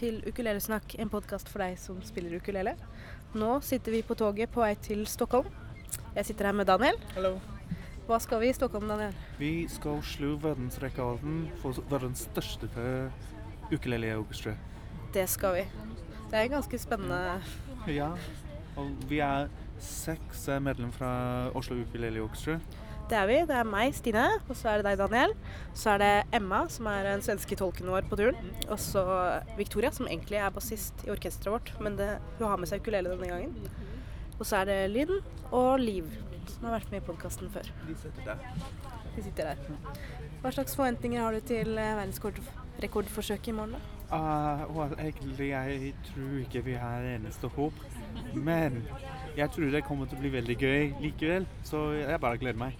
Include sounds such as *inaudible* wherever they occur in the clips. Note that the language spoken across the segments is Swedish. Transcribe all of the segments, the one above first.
til Ukulelesnakk, en podkast for deg som spiller ukulele. Nå sitter vi på toget på vei til Stockholm. Jeg sitter her med Daniel. Hallo. Hva skal vi i Stockholm, Daniel? Vi skal slå verdensrekorden for verdens største ukuleleorkester. Det skal vi. Det er ganske spennende. Ja, og vi er seks medlemmer fra Oslo Ukuleleorkester. Det er vi. Det er meg, Stine, og så er det deg, Daniel. Så er det Emma, som er den svenske tolken vår på turen. Og så Victoria, som egentlig er bassist i orkesteret vårt, men det, hun har med seg ukulele denne gangen. Og så er det Linn og Liv, som har vært med i podkasten før. De sitter der. De sitter der. Hva slags forventninger har du til eh, verdensrekordforsøket i morgen, da? Uh, og egentlig, jeg tror ikke vi har eneste håp. Men jeg tror det kommer til å bli veldig gøy likevel, så jeg bare gleder meg.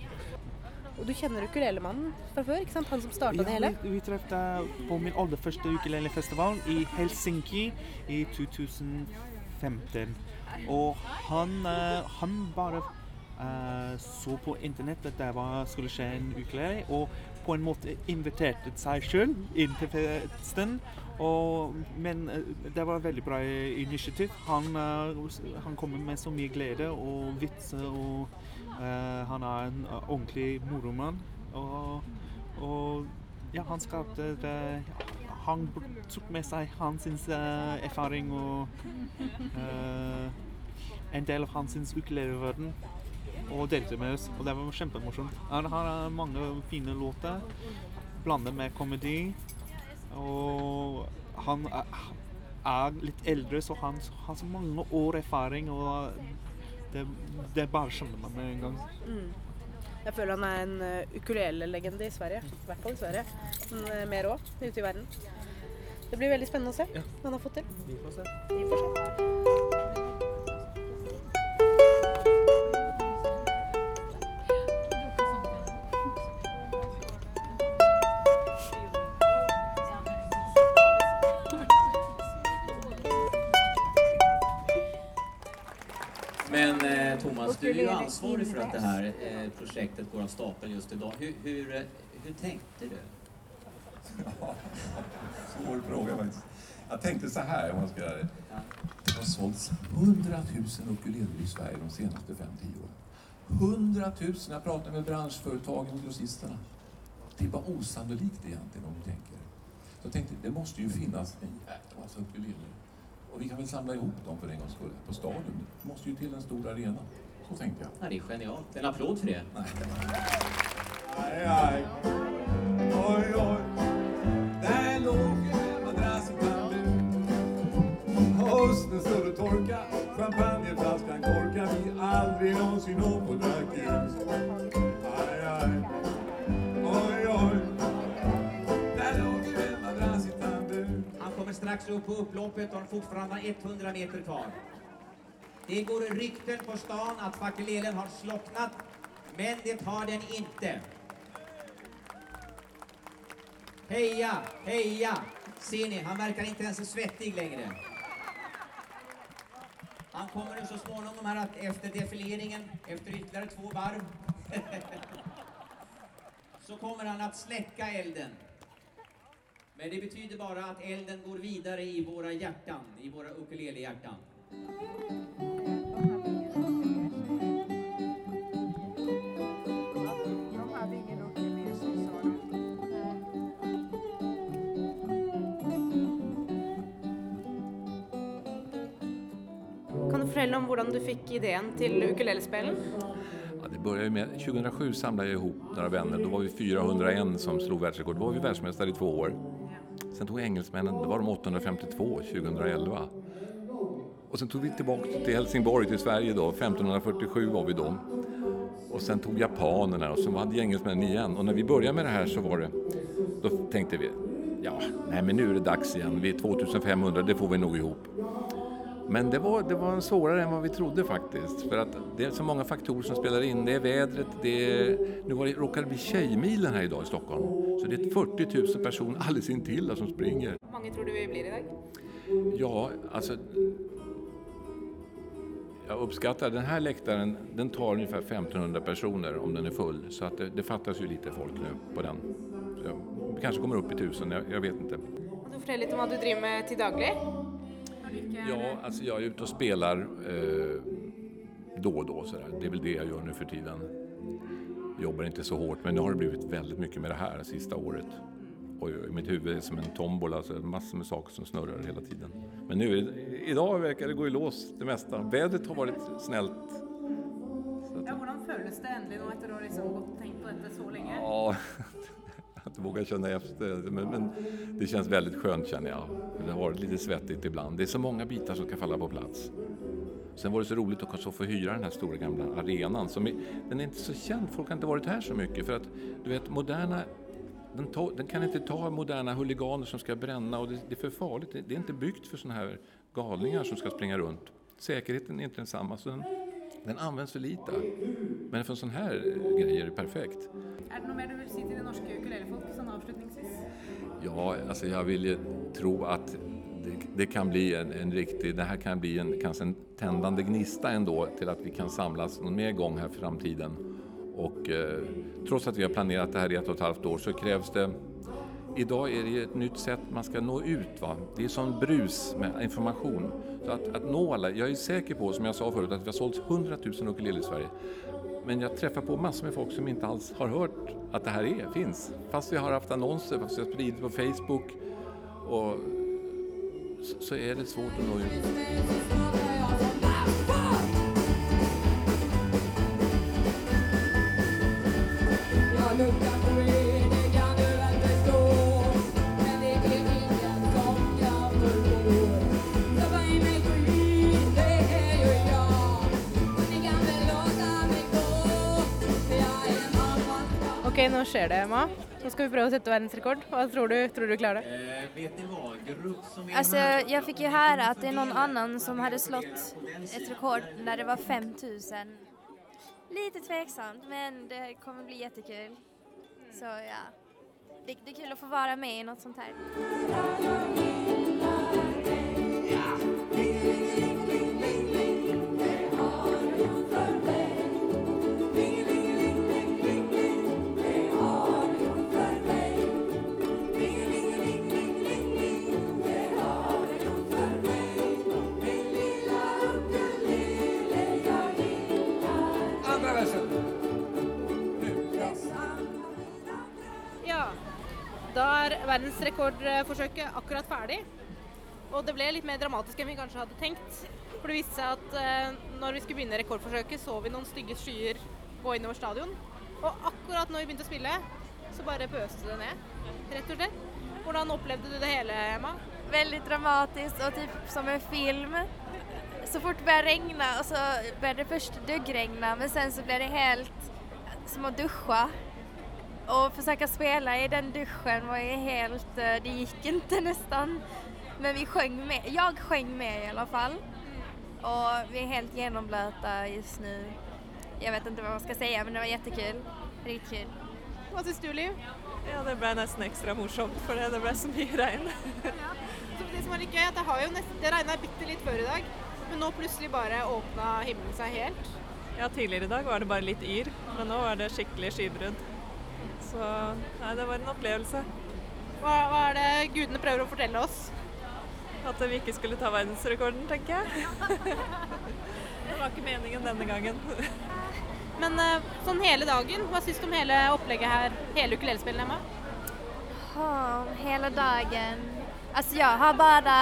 Og du kjenner ukulelemannen fra før, ikke sant? Han som starta det hele? Vi, vi treffes på min aller første ukulelefestival i Helsinki i 2015. Og han, uh, han bare uh, så på internett at det var, skulle skje en ukulele, og på en måte inviterte seg sjøl inn til festen. Og, men uh, det var et veldig bra initiativ. Han, han kommer med så mye glede og vitser. og Eh, han er en eh, ordentlig moromann. Og, og ja, han skapte det Han tok med seg hans erfaring og en del av hans ukuleleverden og delte med oss. Og det var kjempemorsomt. Han har mange fine låter blandet med komedi. Og han er litt eldre, så han har så mange år erfaring. Og det, det bare skjønner man med en gang. Mm. Jeg føler han er en uh, ukulelelegende i Sverige. I hvert fall i Sverige. Men uh, mer òg ute i verden. Det blir veldig spennende å se Ja. hva han har fått til. Vi får se. Vi får se. Du är ju ansvarig för att det här eh, projektet går av stapeln just idag. Hur, hur, eh, hur tänkte du? *laughs* Svår fråga faktiskt. Jag tänkte så här, om man ska göra det. Det har sålts 100 000 ukuleleler i Sverige de senaste 5-10 åren. 100 000! Jag pratar med branschföretagen och grossisterna. Det är bara osannolikt egentligen om du tänker. Så jag tänkte, det måste ju finnas en jäkla massa ukuleler. Och vi kan väl samla ihop dem för en gångs skull på stadion. Det måste ju till en stor arena. Så tänkte jag. Ja, det är genialt. En applåd för det. Aj, aj. Oj, oj. Där låg en madrass i. Hösten stod och torka. Champagneflaskan korka. Vi aldrig någonsin någon på drack ut. Aj, aj. Oj, oj. Där låg en madrass i bambu. Han kommer strax upp på upploppet och har fortfarande 100 meter kvar. Det går rykten på stan att fakelelen har slocknat, men det har den inte. Heja, heja! Ser ni, han verkar inte ens svettig längre. Han kommer nu så småningom här att efter defileringen, efter ytterligare två varv, *laughs* så kommer han att släcka elden. Men det betyder bara att elden går vidare i våra hjärtan, i våra ukulelehjärtan. Berätta om hur du fick idén till ukulelespelen? Ja, det började med, 2007 samlade jag ihop några vänner. Då var vi 401 som slog världsrekord. Då var vi världsmästare i två år. Sen tog engelsmännen, då var de 852 2011. Och sen tog vi tillbaka till Helsingborg, till Sverige då. 1547 var vi då. Och sen tog japanerna och sen hade engelsmännen igen. Och när vi började med det här så var det, då tänkte vi, ja, nej men nu är det dags igen. Vi är 2500, det får vi nog ihop. Men det var, det var svårare än vad vi trodde faktiskt. För att det är så många faktorer som spelar in. Det är vädret, det är... Nu var det, råkade det bli Tjejmilen här idag i Stockholm. Så det är 40 000 personer alldeles intill som springer. Hvor mange tror du vi blir i dag? Ja, alltså... Jag uppskattar, den här läktaren, den tar ungefär 1500 personer om den är full. Så att det, det fattas ju lite folk nu på den. Så jag, vi kanske kommer upp i tusen, jag, jag vet inte. Du fortelle litt om hva du driver med til daglig? Ja, alltså jag är ute och spelar eh, då och då sådär. Det är väl det jag gör nu för tiden. Jobbar inte så hårt men nu har det blivit väldigt mycket med det här sista året. Och mitt huvud är som en tombola, så det är massor med saker som snurrar hela tiden. Men nu, idag verkar det gå i lås det mesta. Vädret har varit snällt. Ja, Hvordan føles det endelig nå etter å ha liksom gått og tenkt på dette så lenge? Ja, jag *laughs* inte vågar känna efter. Men, men det känns väldigt skönt känner jag. Det har varit lite svettigt ibland. Det är så många bitar som ska falla på plats. Sen var det så roligt att få hyra den här stora gamla arenan. Som är, den är inte så känd, folk har inte varit här så mycket. För att du vet, moderna den, ta, den kan inte ta moderna huliganer som ska bränna och det, det är för farligt. Det, det är inte byggt för sådana här galningar som ska springa runt. Säkerheten är inte densamma. Så den, den används för lite. Men för en sån här grej är det perfekt. Är det något mer du vill säga till det norska ukulelefolket? sånn avslutningsvis? Ja, alltså jag vill ju tro att det, det kan bli en, en riktig, det här kan bli en, kanske en tändande gnista ändå till att vi kan samlas någon mer gång här i framtiden. Och eh, trots att vi har planerat det här i ett och ett halvt år så krävs det Idag är det ju ett nytt sätt man ska nå ut. Va? Det är sån brus med information. Så att, att nå alla. Jag är säker på, som jag sa förut, att vi har sålt 100 000 ukulele i Sverige. Men jag träffar på massor med folk som inte alls har hört att det här är, finns. Fast vi har haft annonser, fast vi har spridit på Facebook. Och så, så är det svårt att nå ut. Okej, Ok, nå det, Emma. Nu ska vi prøve att sätta världsrekord. Vad tror du? Tror du klarar det? Vet ni vad? Som är Alltså, jag fick ju höra att det är någon annan som hade slått ett rekord när det var 5000. Lite tveksamt, men det kommer bli jättekul. Så ja, det, det är kul att få vara med i något sånt här. Da er verdensrekordforsøket akkurat ferdig. Og det ble litt mer dramatisk enn vi kanskje hadde tenkt. For det viste seg at eh, når vi skulle begynne rekordforsøket, så vi noen stygge skyer gå innover stadion. Og akkurat når vi begynte å spille, så bare pøste det ned. Rett og slett. Hvordan opplevde du det hele, Emma? Väldigt dramatiskt och typ som en film. Så fort det började regna och så började det först duggregna men sen så blev det helt som att duscha. Och försöka spela i den duschen var ju helt, eh, det gick inte nästan. Men vi sjöng med, jag sjöng med i alla fall. Och vi är helt genomblöta just nu. Jag vet inte vad man ska säga men det var jättekul. Riktigt kul. Hva syns du, Liv? Ja, det ble nesten ekstra morsomt, for det ble så mye regn. Så det som var litt gøy, at det har jo nesten, det regna bitte litt før i dag, men nå plutselig bare åpna himmelen seg helt. Ja, tidligere i dag var det bare litt yr, men nå var det skikkelig skybrudd. Så nei, det var en opplevelse. Hva, hva er det gudene prøver å fortelle oss? At vi ikke skulle ta verdensrekorden, tenker jeg. *laughs* Det var ikke meningen denne gangen. Men eh, sånn hele dagen, hva syns du om hele opplegget her? Hele ukulelespillet, Emma? Ja, hela dagen. Alltså jag har bara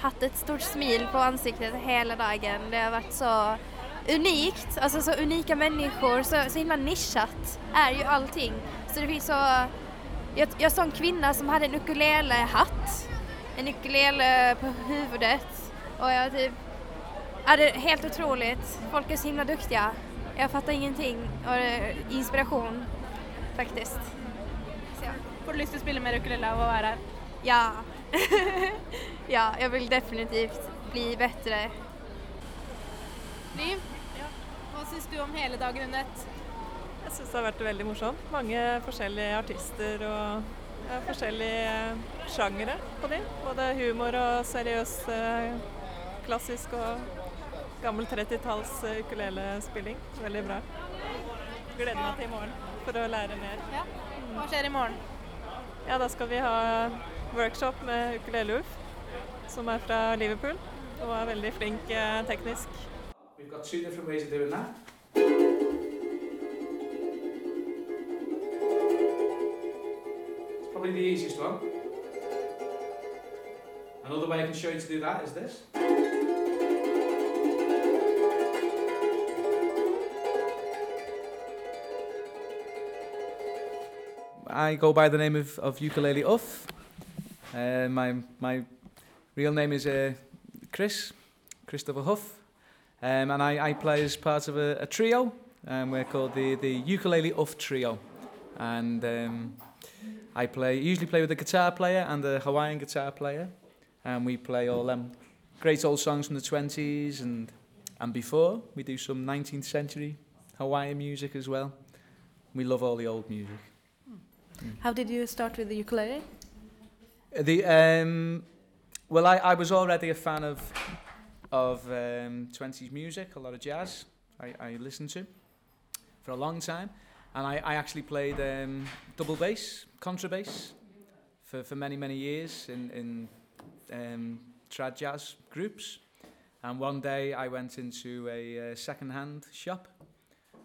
haft ett stort smil på ansiktet hela dagen. Det har varit så unikt, alltså så unika människor, så, så himla nischat är ju allting. Så det finns så... Jag, jag såg en kvinna som hade en ukulelehatt, en ukulele på huvudet och jag typ... Ja, det är helt otroligt. Folk är så himla duktiga. Jag fattar ingenting och det är inspiration faktiskt. Så, ja. Får du lyst til å spille mer ukulele å være her? Ja. *laughs* ja, jag vill definitivt bli bättre. Liv? Hva syns du om hele dagen under ett? Jeg syns det har vært veldig morsomt. Mange forskjellige artister og ja, forskjellige sjangere på de. Både humor og seriøs, eh, klassisk og gammel 30-talls eh, ukulelespilling. Veldig bra. Gleder meg til i morgen for å lære mer. Ja. Hva skjer i morgen? Ja, da skal vi ha workshop med Ukulele-Ulf, som er fra Liverpool og er veldig flink eh, teknisk. We've got two different ways of doing that. It's probably the easiest one. Another way I can show you to do that is this. I go by the name of, of Ukulele Uff. Uh, my, my real name is uh, Chris, Christopher Huff. Um, and I, I play as part of a, a trio. Um, we're called the, the Ukulele Uff Trio. And um, I play usually play with a guitar player and a Hawaiian guitar player. And we play all them great old songs from the 20s and, and before. We do some 19th century Hawaiian music as well. We love all the old music. How did you start with the ukulele? The um, well, I, I was already a fan of of um, 20s music, a lot of jazz. I, I listened to for a long time, and I, I actually played um, double bass, contrabass, for, for many many years in in um, trad jazz groups. And one day I went into a uh, second-hand shop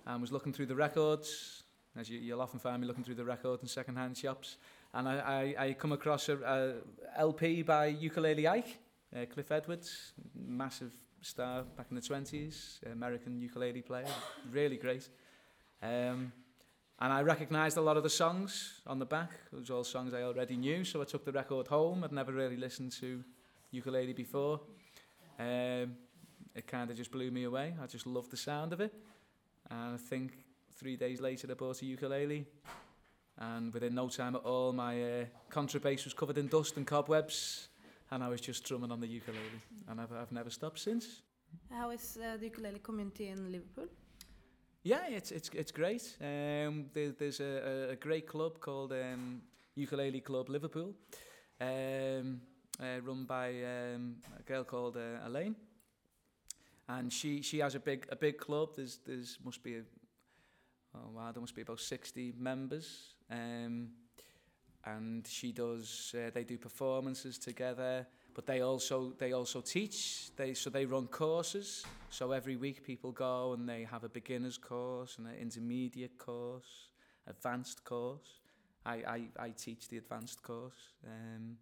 and was looking through the records, as you, you'll often find me looking through the records and second-hand shops. And I, I, I come across a, a LP by Ukulele Ike, uh, Cliff Edwards, massive star back in the 20s, American ukulele player, really great. Um, and I recognised a lot of the songs on the back. It was all songs I already knew, so I took the record home. I'd never really listened to ukulele before. Um, it kind of just blew me away. I just loved the sound of it. And I think three days later I bought a ukulele. And within no time at all, my uh, contrabass was covered in dust and cobwebs. And I was just drumming on the ukulele. And I've, I've never stopped since. How is uh, the ukulele community in Liverpool? Yeah, it's it's it's great. Um, there, there's a, a, great club called um, Ukulele Club Liverpool, um, uh, run by um, a girl called uh, Elaine, and she she has a big a big club. There's there's must be a, oh wow there must be about sixty members, um, and she does uh, they do performances together. But they also they also teach. They so they run courses. So every week people go and they have a beginners course and an intermediate course, advanced course. I, I, I teach the advanced course. Um,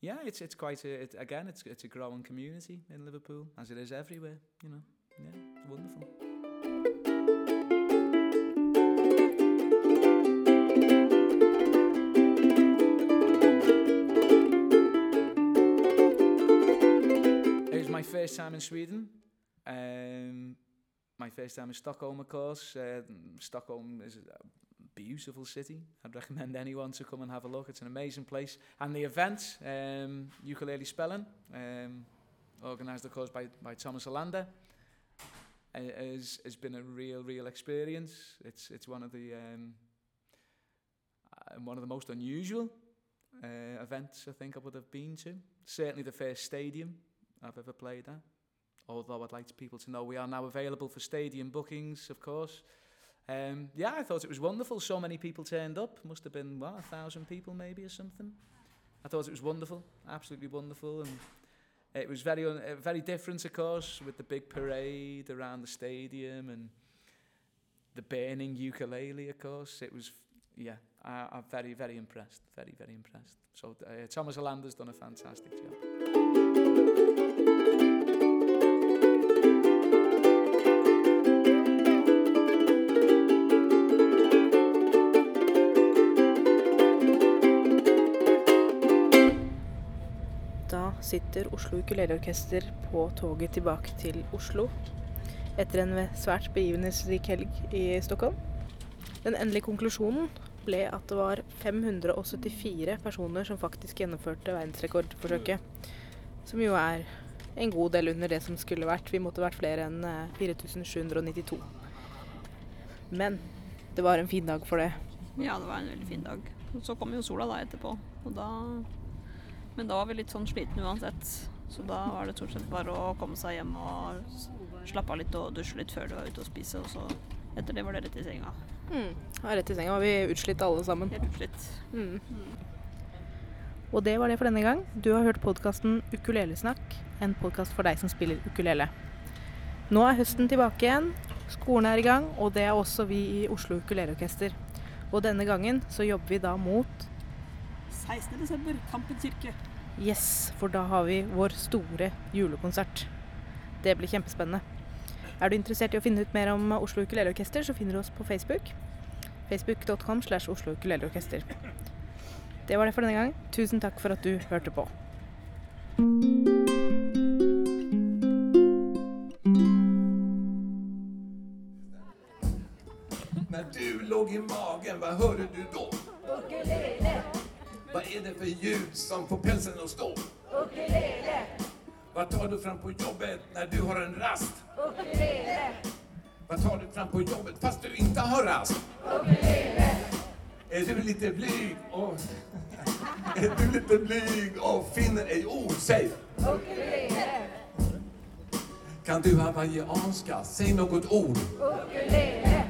yeah, it's it's quite a it, again it's it's a growing community in Liverpool as it is everywhere. You know, yeah, wonderful. My first time in Sweden. Um, my first time in Stockholm, of course. Uh, Stockholm is a beautiful city. I'd recommend anyone to come and have a look. It's an amazing place. And the event, um, Ukulele Spellen, um, organised, of course, by, by Thomas Olander, uh, has, has been a real, real experience. It's, it's one of the um, uh, one of the most unusual uh, events I think I would have been to. Certainly the first stadium I've ever played at. Although I'd like people to know we are now available for stadium bookings, of course. Um, yeah, I thought it was wonderful. So many people turned up. Must have been, what, a thousand people maybe or something. I thought it was wonderful, absolutely wonderful. And it was very, un- uh, very different, of course, with the big parade around the stadium and the burning ukulele, of course. It was, yeah, I, I'm very, very impressed. Very, very impressed. So uh, Thomas Alander's done a fantastic job. Da sitter Oslo Ukuleleorkester på toget tilbake til Oslo etter en svært begivenhetsrik helg i Stockholm. Den endelige konklusjonen ble at det var 574 personer som faktisk gjennomførte verdensrekordforsøket. Som jo er en god del under det som skulle vært. Vi måtte vært flere enn eh, 4792. Men det var en fin dag for det. Ja, det var en veldig fin dag. Og så kom jo sola da etterpå. Da Men da var vi litt sånn slitne uansett. Så da var det stort sett bare å komme seg hjem og slappe av litt og dusje litt før du var ute og spise. Og så etter det var det rett i senga. Mm. Ja, rett i senga var vi utslitt alle sammen. Helt utslitt. Mm. Og det var det for denne gang. Du har hørt podkasten Ukulelesnakk, en podkast for deg som spiller ukulele. Nå er høsten tilbake igjen, skolen er i gang, og det er også vi i Oslo Ukuleleorkester. Og denne gangen så jobber vi da mot 16. desember, Kampen kirke. Yes, for da har vi vår store julekonsert. Det blir kjempespennende. Er du interessert i å finne ut mer om Oslo Ukuleleorkester, så finner du oss på Facebook. Facebook.com slash Oslo Ukuleleorkester. Det var det for denne gang. Tusen takk for at du hørte på. När du låg i magen, vad hörde du då? Ukulele, Vad är det för ljud som får pälsen att stå? ukulele, Vad tar du fram på jobbet när du har en rast? ukulele, Vad tar du fram på jobbet fast du inte har rast? ukulele, är du lite blyg och... Är du lite blyg och finner ej ord? Säg! ukulele, Kan du hawaiianska? Säg något ord. ukulele,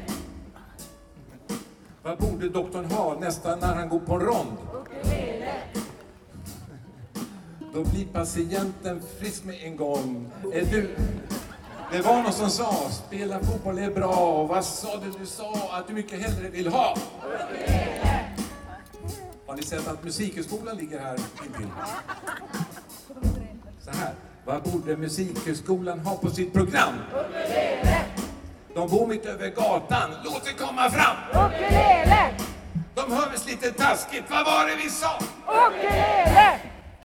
Vad borde doktorn ha nästan när han går på en rond? ukulele, Då blir patienten frisk med en gång. Är du... Det var någon som sa, spela fotboll är bra. Vad sa du du sa att du mycket hellre vill ha? Har ni sett att Musikhögskolan ligger här intill? Så här. Vad borde Musikhögskolan ha på sitt program? De bor mitt över gatan. Låt det komma fram! ukulele, De hör visst lite taskigt. Vad var det vi sa? ukulele,